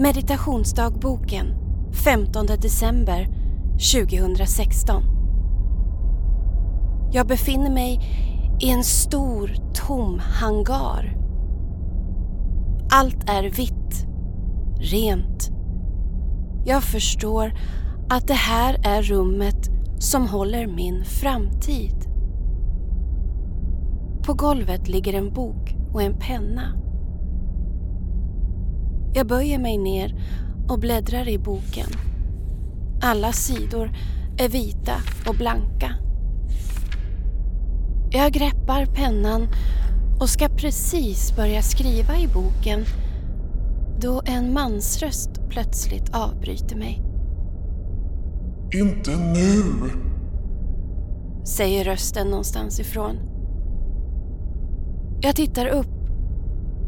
Meditationsdagboken 15 december 2016. Jag befinner mig i en stor tom hangar. Allt är vitt, rent. Jag förstår att det här är rummet som håller min framtid. På golvet ligger en bok och en penna. Jag böjer mig ner och bläddrar i boken. Alla sidor är vita och blanka. Jag greppar pennan och ska precis börja skriva i boken då en mansröst plötsligt avbryter mig. Inte nu! Säger rösten någonstans ifrån. Jag tittar upp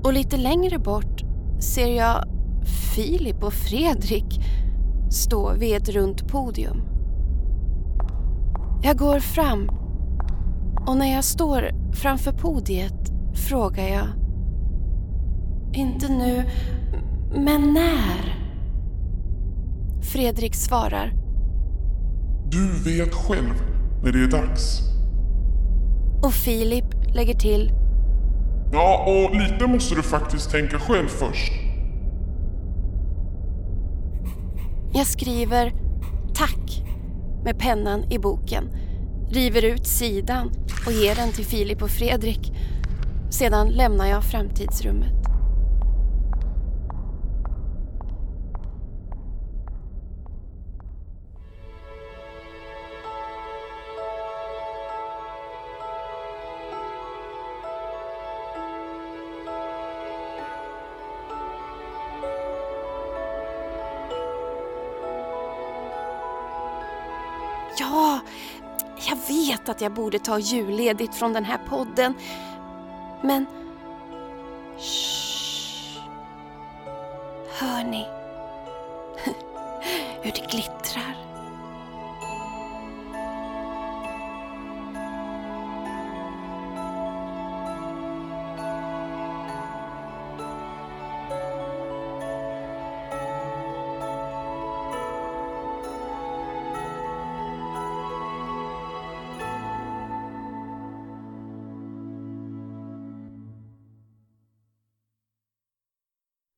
och lite längre bort ser jag Filip och Fredrik stå vid ett runt podium. Jag går fram och när jag står framför podiet frågar jag Inte nu, men när? Fredrik svarar Du vet själv när det är dags. Och Filip lägger till Ja, och lite måste du faktiskt tänka själv först. Jag skriver tack med pennan i boken, river ut sidan och ger den till Filip och Fredrik. Sedan lämnar jag framtidsrummet. Vet att jag borde ta julledigt från den här podden. Men...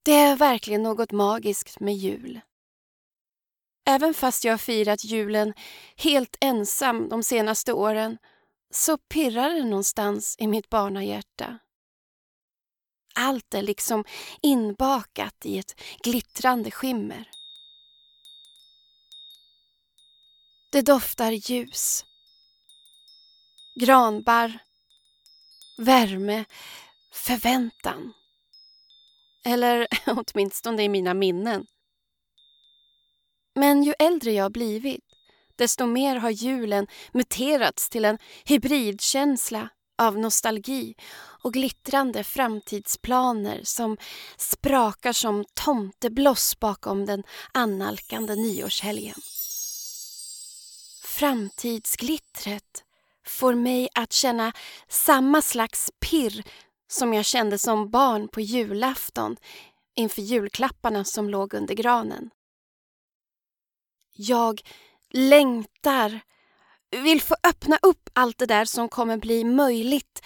Det är verkligen något magiskt med jul. Även fast jag har firat julen helt ensam de senaste åren så pirrar det någonstans i mitt barnahjärta. Allt är liksom inbakat i ett glittrande skimmer. Det doftar ljus, granbarr, värme, förväntan. Eller åtminstone i mina minnen. Men ju äldre jag blivit, desto mer har julen muterats till en hybridkänsla av nostalgi och glittrande framtidsplaner som sprakar som tomtebloss bakom den annalkande nyårshelgen. Framtidsglittret får mig att känna samma slags pirr som jag kände som barn på julafton inför julklapparna som låg under granen. Jag längtar, vill få öppna upp allt det där som kommer bli möjligt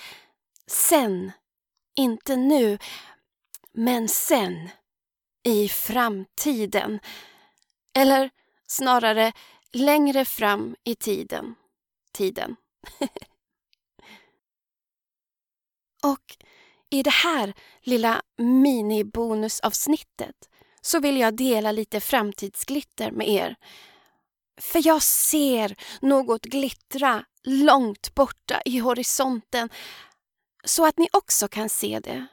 sen. Inte nu, men sen. I framtiden. Eller snarare längre fram i tiden. Tiden. Och i det här lilla minibonusavsnittet så vill jag dela lite framtidsglitter med er. För jag ser något glittra långt borta i horisonten så att ni också kan se det.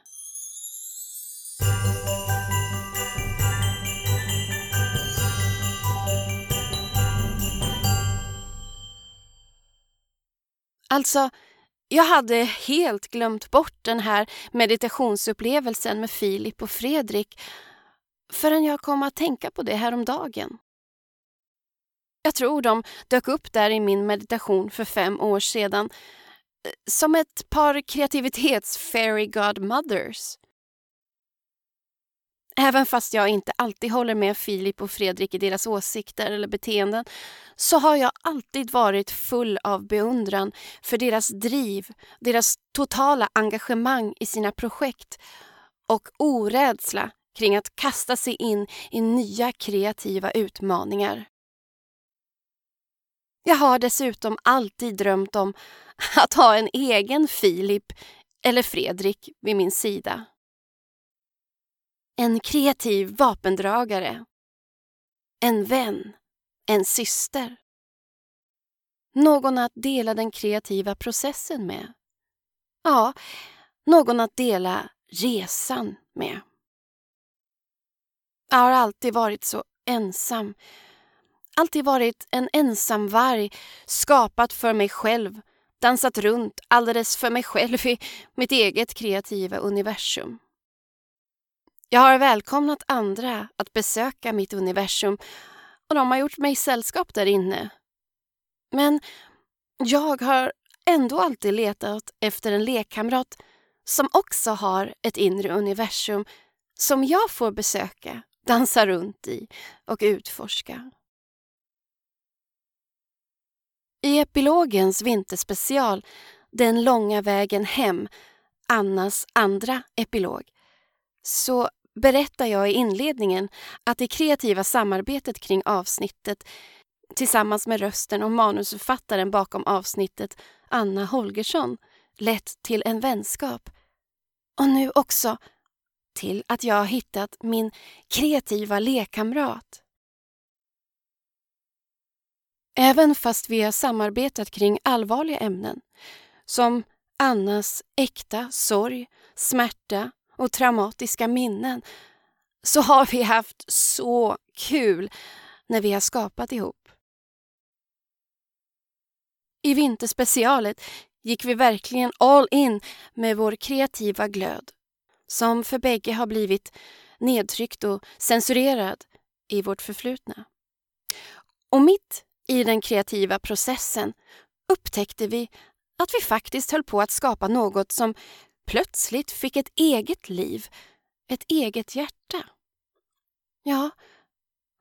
Alltså, jag hade helt glömt bort den här meditationsupplevelsen med Filip och Fredrik förrän jag kom att tänka på det häromdagen. Jag tror de dök upp där i min meditation för fem år sedan eh, som ett par kreativitets-fairy godmothers. Även fast jag inte alltid håller med Filip och Fredrik i deras åsikter eller beteenden så har jag alltid varit full av beundran för deras driv, deras totala engagemang i sina projekt och orädsla kring att kasta sig in i nya kreativa utmaningar. Jag har dessutom alltid drömt om att ha en egen Filip eller Fredrik vid min sida. En kreativ vapendragare. En vän. En syster. Någon att dela den kreativa processen med. Ja, någon att dela resan med. Jag har alltid varit så ensam. Alltid varit en ensamvarg, skapat för mig själv, dansat runt alldeles för mig själv i mitt eget kreativa universum. Jag har välkomnat andra att besöka mitt universum och de har gjort mig sällskap där inne. Men jag har ändå alltid letat efter en lekkamrat som också har ett inre universum som jag får besöka, dansa runt i och utforska. I epilogens vinterspecial Den långa vägen hem, Annas andra epilog, så berättar jag i inledningen att det kreativa samarbetet kring avsnittet tillsammans med rösten och manusförfattaren bakom avsnittet, Anna Holgersson, lett till en vänskap. Och nu också till att jag har hittat min kreativa lekkamrat. Även fast vi har samarbetat kring allvarliga ämnen som Annas äkta sorg, smärta och traumatiska minnen så har vi haft så kul när vi har skapat ihop. I vinterspecialet gick vi verkligen all in med vår kreativa glöd som för bägge har blivit nedtryckt och censurerad i vårt förflutna. Och mitt i den kreativa processen upptäckte vi att vi faktiskt höll på att skapa något som plötsligt fick ett eget liv, ett eget hjärta. Ja,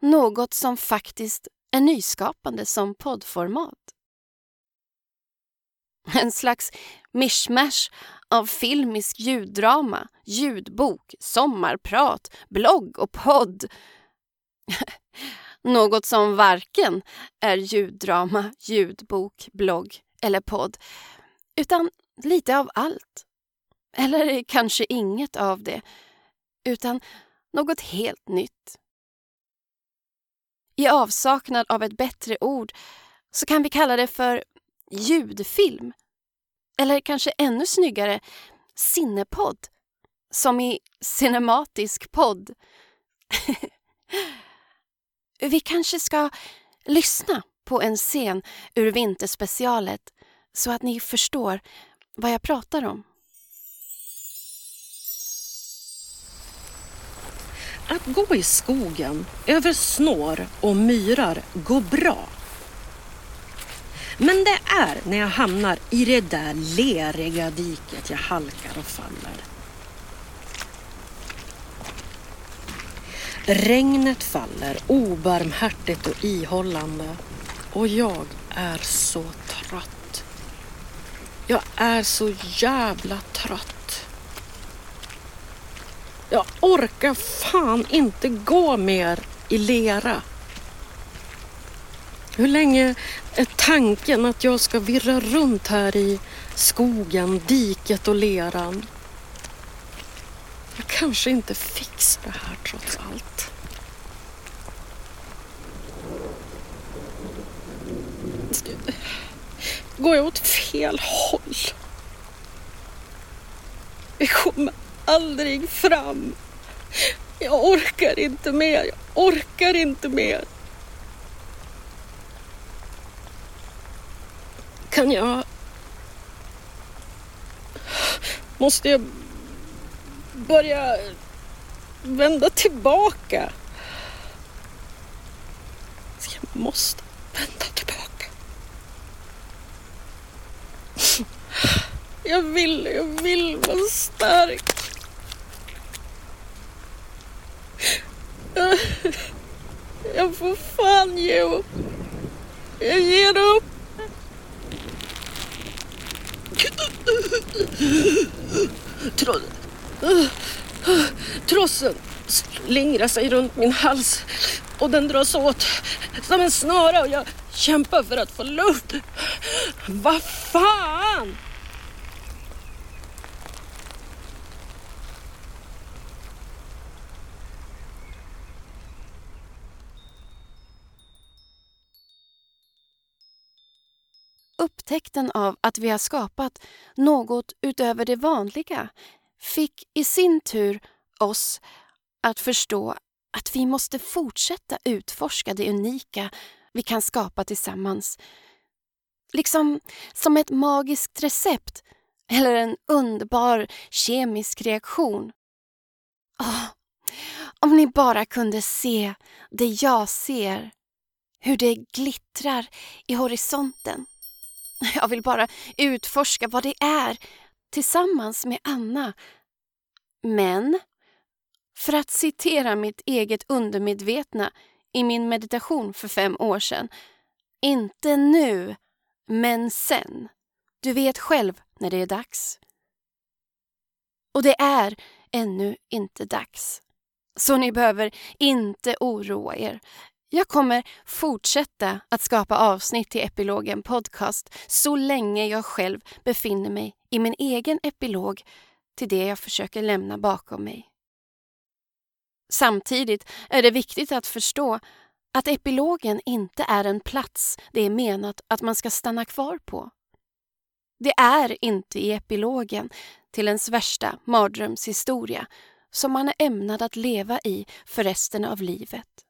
något som faktiskt är nyskapande som poddformat. En slags mishmash av filmisk ljuddrama, ljudbok, sommarprat, blogg och podd. Något som varken är ljuddrama, ljudbok, blogg eller podd, utan lite av allt. Eller kanske inget av det, utan något helt nytt. I avsaknad av ett bättre ord så kan vi kalla det för ljudfilm. Eller kanske ännu snyggare, sinnepodd. Som i cinematisk podd. vi kanske ska lyssna på en scen ur vinterspecialet så att ni förstår vad jag pratar om. Att gå i skogen över snår och myrar går bra. Men det är när jag hamnar i det där leriga diket jag halkar och faller. Regnet faller obarmhärtigt och ihållande och jag är så trött. Jag är så jävla trött. Jag orkar fan inte gå mer i lera. Hur länge är tanken att jag ska virra runt här i skogen, diket och leran? Jag kanske inte fixar det här trots allt. Går jag åt fel håll? Vi kommer aldrig fram. Jag orkar inte mer. Jag orkar inte mer. Kan jag... Måste jag börja vända tillbaka? Jag måste vända tillbaka. Jag vill, jag vill vara stark. Jag får fan ge upp. Jag ger upp. Tro Trossen slingrar sig runt min hals och den dras åt som en snara och jag kämpar för att få luft. Vad fan! Upptäckten av att vi har skapat något utöver det vanliga fick i sin tur oss att förstå att vi måste fortsätta utforska det unika vi kan skapa tillsammans. Liksom som ett magiskt recept eller en underbar kemisk reaktion. Oh, om ni bara kunde se det jag ser, hur det glittrar i horisonten. Jag vill bara utforska vad det är tillsammans med Anna. Men, för att citera mitt eget undermedvetna i min meditation för fem år sedan. Inte nu, men sen. Du vet själv när det är dags. Och det är ännu inte dags. Så ni behöver inte oroa er. Jag kommer fortsätta att skapa avsnitt till Epilogen Podcast så länge jag själv befinner mig i min egen epilog till det jag försöker lämna bakom mig. Samtidigt är det viktigt att förstå att epilogen inte är en plats det är menat att man ska stanna kvar på. Det är inte i epilogen till ens värsta mardrömshistoria som man är ämnad att leva i för resten av livet.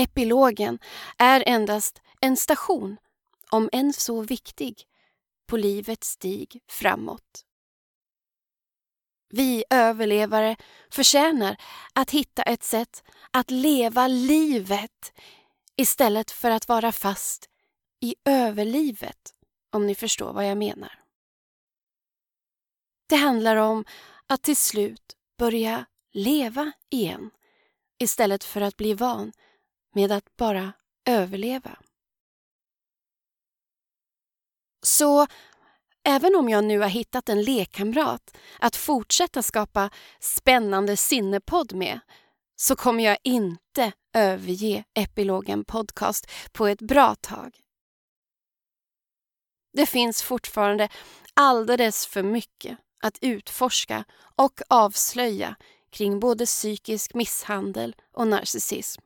Epilogen är endast en station, om än så viktig, på livets stig framåt. Vi överlevare förtjänar att hitta ett sätt att leva livet istället för att vara fast i överlivet, om ni förstår vad jag menar. Det handlar om att till slut börja leva igen istället för att bli van med att bara överleva. Så även om jag nu har hittat en lekkamrat att fortsätta skapa spännande sinnepodd med så kommer jag inte överge Epilogen Podcast på ett bra tag. Det finns fortfarande alldeles för mycket att utforska och avslöja kring både psykisk misshandel och narcissism.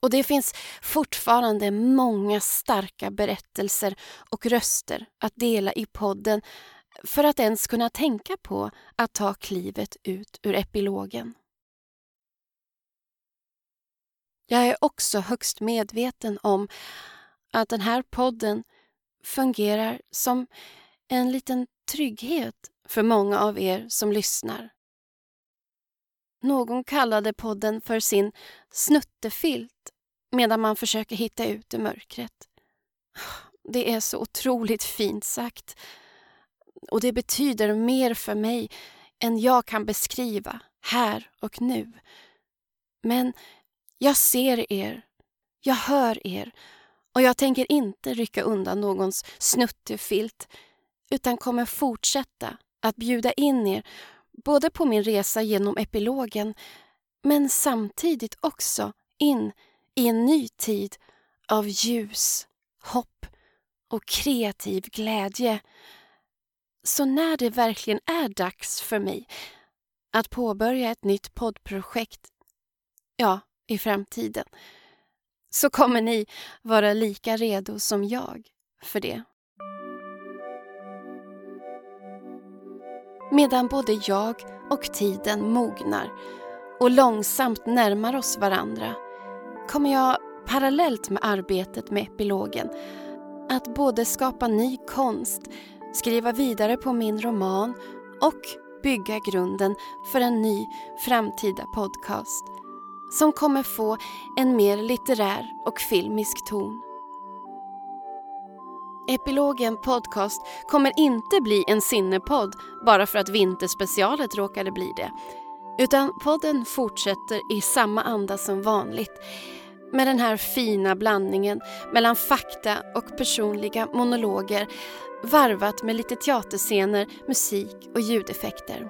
Och det finns fortfarande många starka berättelser och röster att dela i podden för att ens kunna tänka på att ta klivet ut ur epilogen. Jag är också högst medveten om att den här podden fungerar som en liten trygghet för många av er som lyssnar. Någon kallade podden för sin snuttefilt medan man försöker hitta ut ur mörkret. Det är så otroligt fint sagt. Och det betyder mer för mig än jag kan beskriva här och nu. Men jag ser er, jag hör er och jag tänker inte rycka undan någons snuttefilt utan kommer fortsätta att bjuda in er både på min resa genom epilogen men samtidigt också in i en ny tid av ljus, hopp och kreativ glädje. Så när det verkligen är dags för mig att påbörja ett nytt poddprojekt, ja, i framtiden, så kommer ni vara lika redo som jag för det. Medan både jag och tiden mognar och långsamt närmar oss varandra kommer jag parallellt med arbetet med epilogen att både skapa ny konst, skriva vidare på min roman och bygga grunden för en ny framtida podcast som kommer få en mer litterär och filmisk ton. Epilogen podcast kommer inte bli en sinnepodd bara för att vinterspecialet råkade bli det Utan podden fortsätter i samma anda som vanligt med den här fina blandningen mellan fakta och personliga monologer varvat med lite teaterscener, musik och ljudeffekter.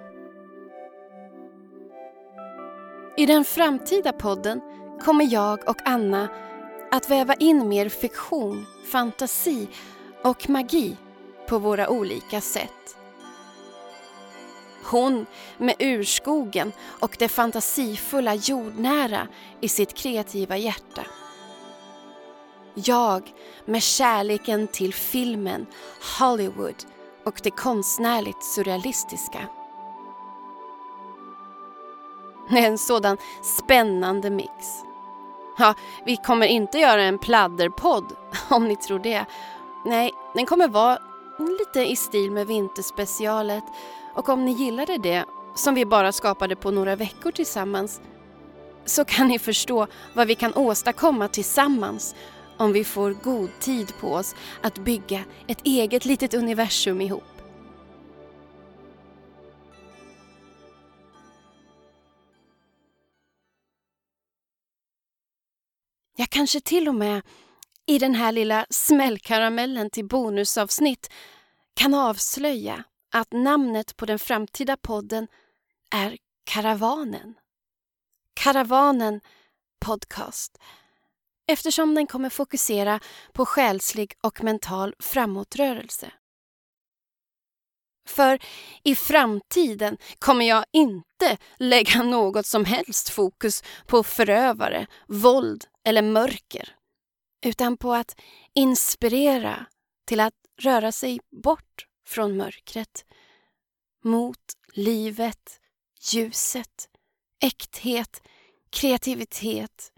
I den framtida podden kommer jag och Anna att väva in mer fiktion, fantasi och magi på våra olika sätt. Hon med urskogen och det fantasifulla jordnära i sitt kreativa hjärta. Jag med kärleken till filmen, Hollywood och det konstnärligt surrealistiska. En sådan spännande mix. Ja, vi kommer inte göra en pladderpodd om ni tror det. Nej, den kommer vara lite i stil med vinterspecialet och om ni gillade det, som vi bara skapade på några veckor tillsammans, så kan ni förstå vad vi kan åstadkomma tillsammans om vi får god tid på oss att bygga ett eget litet universum ihop. Jag kanske till och med i den här lilla smällkaramellen till bonusavsnitt kan avslöja att namnet på den framtida podden är Karavanen. Karavanen Podcast eftersom den kommer fokusera på själslig och mental framåtrörelse. För i framtiden kommer jag inte lägga något som helst fokus på förövare, våld eller mörker utan på att inspirera till att röra sig bort från mörkret mot livet, ljuset, äkthet, kreativitet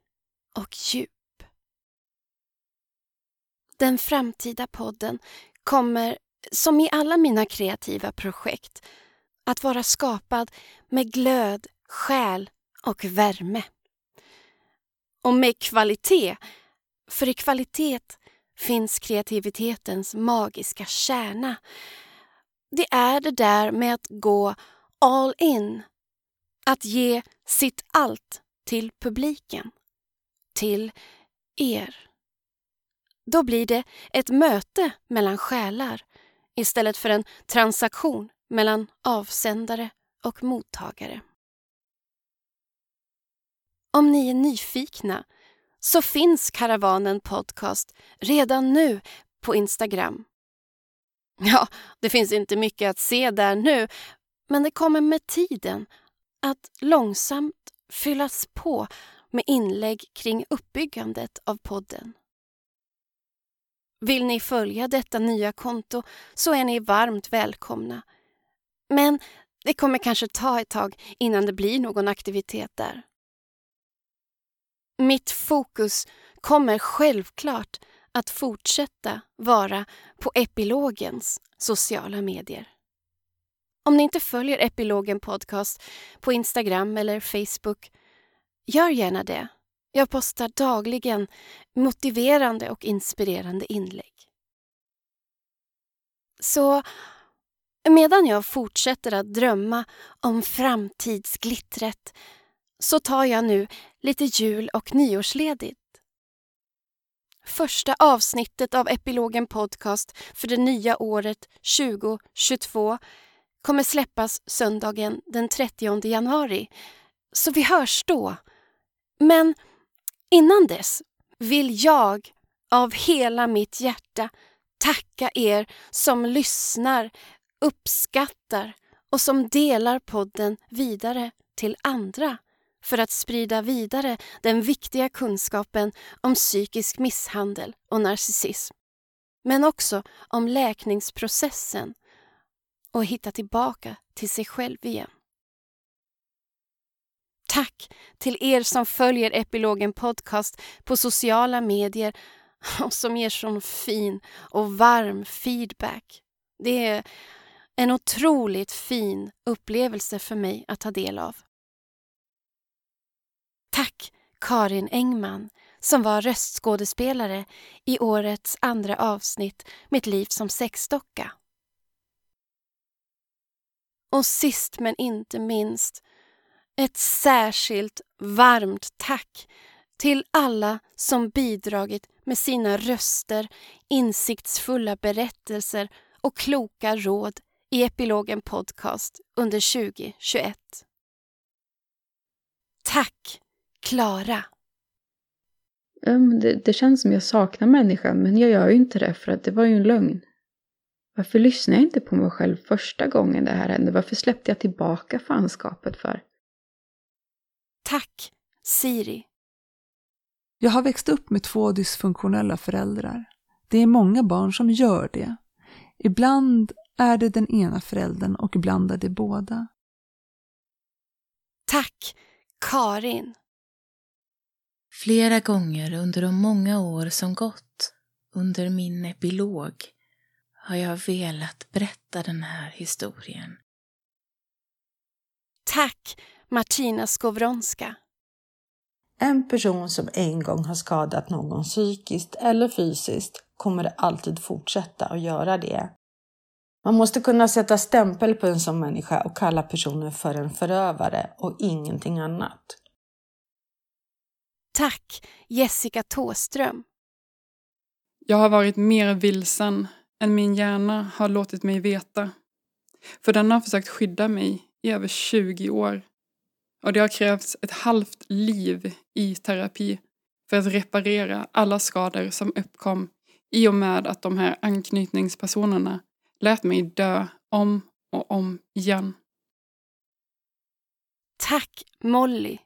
och djup. Den framtida podden kommer, som i alla mina kreativa projekt, att vara skapad med glöd, själ och värme. Och med kvalitet, för i kvalitet finns kreativitetens magiska kärna. Det är det där med att gå all in, att ge sitt allt till publiken, till er. Då blir det ett möte mellan själar istället för en transaktion mellan avsändare och mottagare. Om ni är nyfikna så finns Karavanen Podcast redan nu på Instagram. Ja, det finns inte mycket att se där nu, men det kommer med tiden att långsamt fyllas på med inlägg kring uppbyggandet av podden. Vill ni följa detta nya konto så är ni varmt välkomna. Men det kommer kanske ta ett tag innan det blir någon aktivitet där. Mitt fokus kommer självklart att fortsätta vara på epilogens sociala medier. Om ni inte följer Epilogen Podcast på Instagram eller Facebook, gör gärna det. Jag postar dagligen motiverande och inspirerande inlägg. Så medan jag fortsätter att drömma om framtidsglittret så tar jag nu lite jul och nyårsledigt. Första avsnittet av Epilogen Podcast för det nya året 2022 kommer släppas söndagen den 30 januari. Så vi hörs då. Men innan dess vill jag av hela mitt hjärta tacka er som lyssnar, uppskattar och som delar podden vidare till andra för att sprida vidare den viktiga kunskapen om psykisk misshandel och narcissism. Men också om läkningsprocessen och hitta tillbaka till sig själv igen. Tack till er som följer Epilogen Podcast på sociala medier och som ger sån fin och varm feedback. Det är en otroligt fin upplevelse för mig att ta del av. Tack Karin Engman som var röstskådespelare i årets andra avsnitt Mitt liv som sexdocka. Och sist men inte minst Ett särskilt varmt tack till alla som bidragit med sina röster, insiktsfulla berättelser och kloka råd i Epilogen Podcast under 2021. Tack, Klara! Um, det, det känns som jag saknar människan, men jag gör ju inte det för att det var ju en lögn. Varför lyssnade jag inte på mig själv första gången det här hände? Varför släppte jag tillbaka fanskapet för? Tack, Siri. Jag har växt upp med två dysfunktionella föräldrar. Det är många barn som gör det. Ibland är det den ena föräldern och ibland är det båda. Tack, Karin. Flera gånger under de många år som gått, under min epilog, har jag velat berätta den här historien. Tack, Martina Skowronska. En person som en gång har skadat någon psykiskt eller fysiskt kommer alltid fortsätta att göra det. Man måste kunna sätta stämpel på en sån människa och kalla personen för en förövare och ingenting annat. Tack, Jessica Tåström. Jag har varit mer vilsen än min hjärna har låtit mig veta. För den har försökt skydda mig i över 20 år. Och det har krävts ett halvt liv i terapi för att reparera alla skador som uppkom i och med att de här anknytningspersonerna lät mig dö om och om igen. Tack, Molly.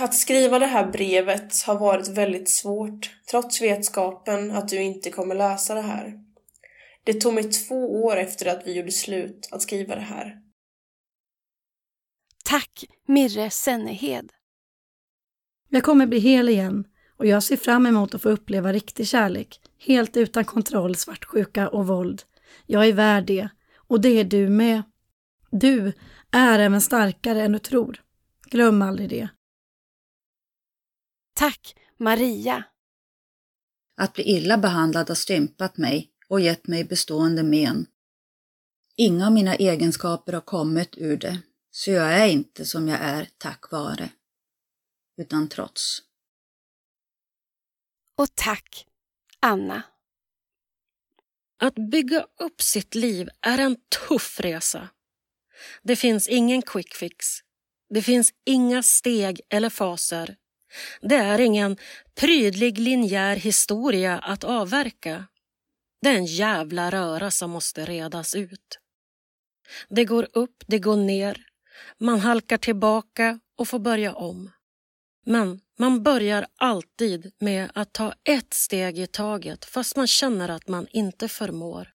Att skriva det här brevet har varit väldigt svårt, trots vetskapen att du inte kommer läsa det här. Det tog mig två år efter att vi gjorde slut att skriva det här. Tack, Mirre Sennehed. Jag kommer bli hel igen och jag ser fram emot att få uppleva riktig kärlek, helt utan kontroll, svartsjuka och våld. Jag är värd det, och det är du med. Du är även starkare än du tror. Glöm aldrig det. Tack, Maria. Att bli illa behandlad har stympat mig och gett mig bestående men. Inga av mina egenskaper har kommit ur det, så jag är inte som jag är tack vare, utan trots. Och tack, Anna. Att bygga upp sitt liv är en tuff resa. Det finns ingen quick fix. Det finns inga steg eller faser. Det är ingen prydlig linjär historia att avverka. Det är en jävla röra som måste redas ut. Det går upp, det går ner. Man halkar tillbaka och får börja om. Men man börjar alltid med att ta ett steg i taget fast man känner att man inte förmår.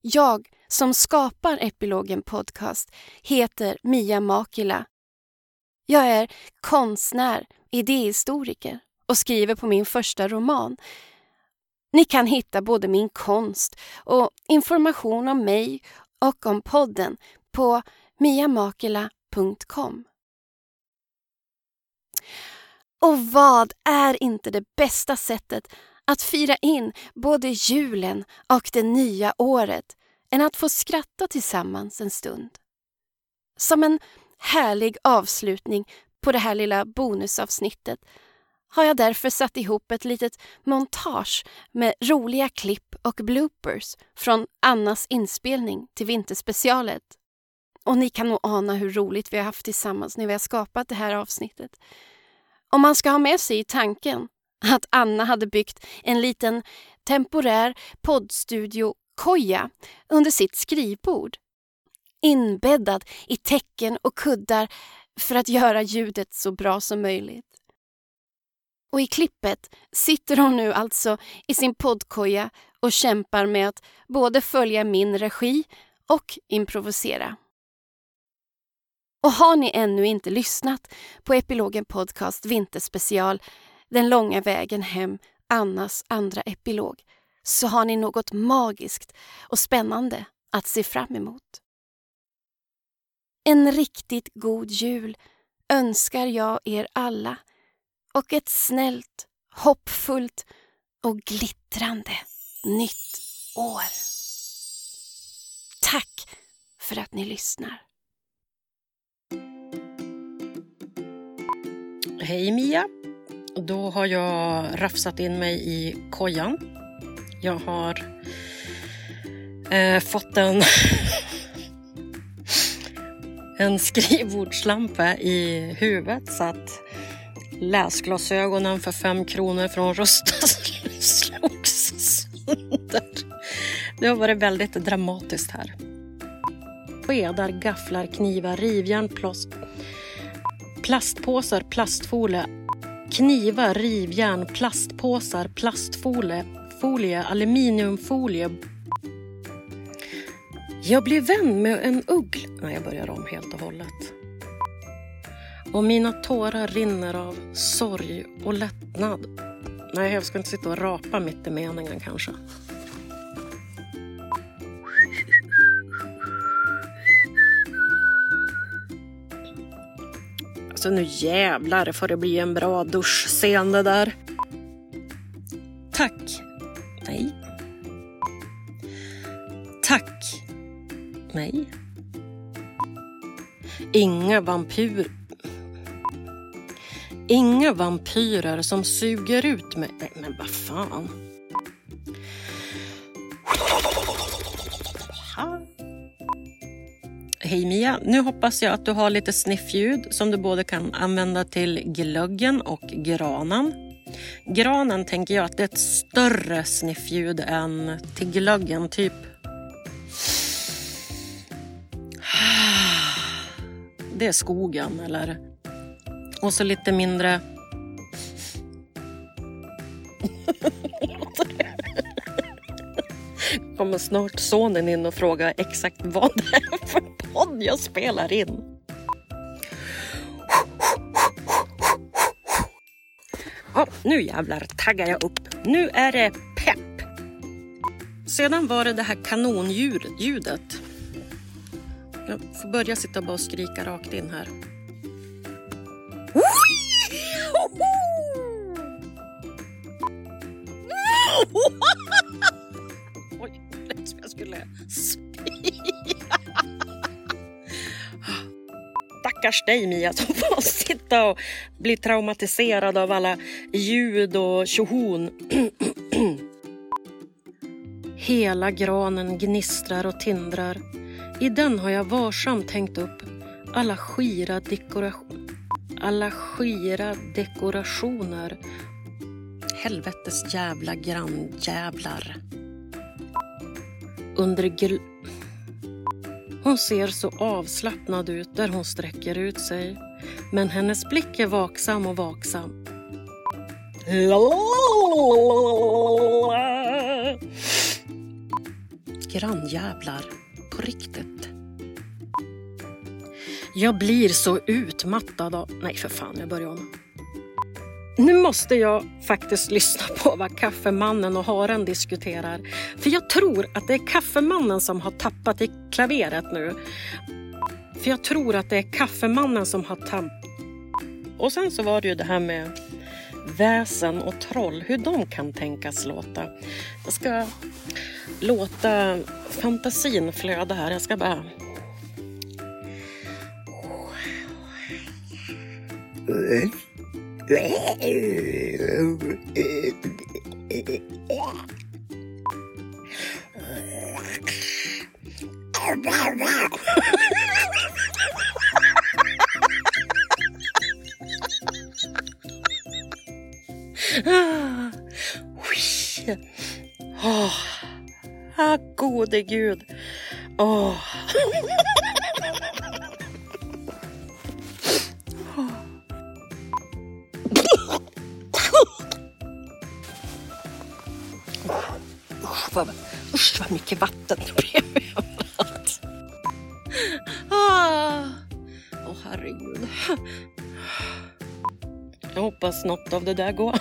Jag som skapar Epilogen Podcast heter Mia Makila. Jag är konstnär, idéhistoriker och skriver på min första roman. Ni kan hitta både min konst och information om mig och om podden på miamakela.com. Och vad är inte det bästa sättet att fira in både julen och det nya året än att få skratta tillsammans en stund? Som en härlig avslutning på det här lilla bonusavsnittet har jag därför satt ihop ett litet montage med roliga klipp och bloopers från Annas inspelning till vinterspecialet. Och ni kan nog ana hur roligt vi har haft tillsammans när vi har skapat det här avsnittet. Om man ska ha med sig i tanken att Anna hade byggt en liten temporär poddstudio-koja under sitt skrivbord. Inbäddad i täcken och kuddar för att göra ljudet så bra som möjligt. Och i klippet sitter hon nu alltså i sin poddkoja och kämpar med att både följa min regi och improvisera. Och har ni ännu inte lyssnat på Epilogen Podcast Vinterspecial Den långa vägen hem, Annas andra epilog, så har ni något magiskt och spännande att se fram emot. En riktigt god jul önskar jag er alla och ett snällt, hoppfullt och glittrande nytt år. Tack för att ni lyssnar. Hej Mia! Då har jag rafsat in mig i kojan. Jag har eh, fått en, en skrivbordslampa i huvudet så att läsglasögonen för fem kronor från Rusta slogs sönder. Det har varit väldigt dramatiskt här. Skedar, gafflar, knivar, rivjärn, plås, plastpåsar, plastfolie, knivar, rivjärn, plastpåsar, plastfolie, folie, aluminiumfolie. Jag blev vän med en uggla. Nej, jag börjar om helt och hållet. Och mina tårar rinner av sorg och lättnad. Nej, jag ska inte sitta och rapa mitt i meningen kanske. Alltså nu jävlar får det bli en bra duschscen det där. Tack. Nej. Nej. Inga vampyr... Inga vampyrer som suger ut mig. Nej, men vad fan. Hej Mia, nu hoppas jag att du har lite sniffljud som du både kan använda till glöggen och granen. Granen tänker jag att det är ett större sniffljud än till glöggen, typ Det är skogen eller och så lite mindre kommer snart sonen in och frågar exakt vad det är för podd jag spelar in. Ja, nu jävlar taggar jag upp. Nu är det pepp. Sedan var det det här kanonljudet. Jag får börja sitta och bara skrika rakt in här. Oj, lät som jag skulle spia. Stackars dig Mia som får sitta och bli traumatiserad av alla ljud och tjohon. Hela granen gnistrar och tindrar. I den har jag varsamt hängt upp alla skira dekorationer. Alla skira dekorationer. Helvetes jävla grannjävlar. Under gl... Hon ser så avslappnad ut där hon sträcker ut sig. Men hennes blick är vaksam och vaksam. Grannjävlar. På riktigt. Jag blir så utmattad av... Nej, för fan, jag börjar om. Nu måste jag faktiskt lyssna på vad kaffemannen och haren diskuterar. För jag tror att det är kaffemannen som har tappat i klaveret nu. För jag tror att det är kaffemannen som har tappat... Och sen så var det ju det här med väsen och troll, hur de kan tänkas låta. Jag ska låta fantasin flöda här. Jag ska bara... gode gud. Oh. Usch vad, usch vad mycket vatten det blev överallt. Åh, oh, herregud. Jag hoppas något av det där går.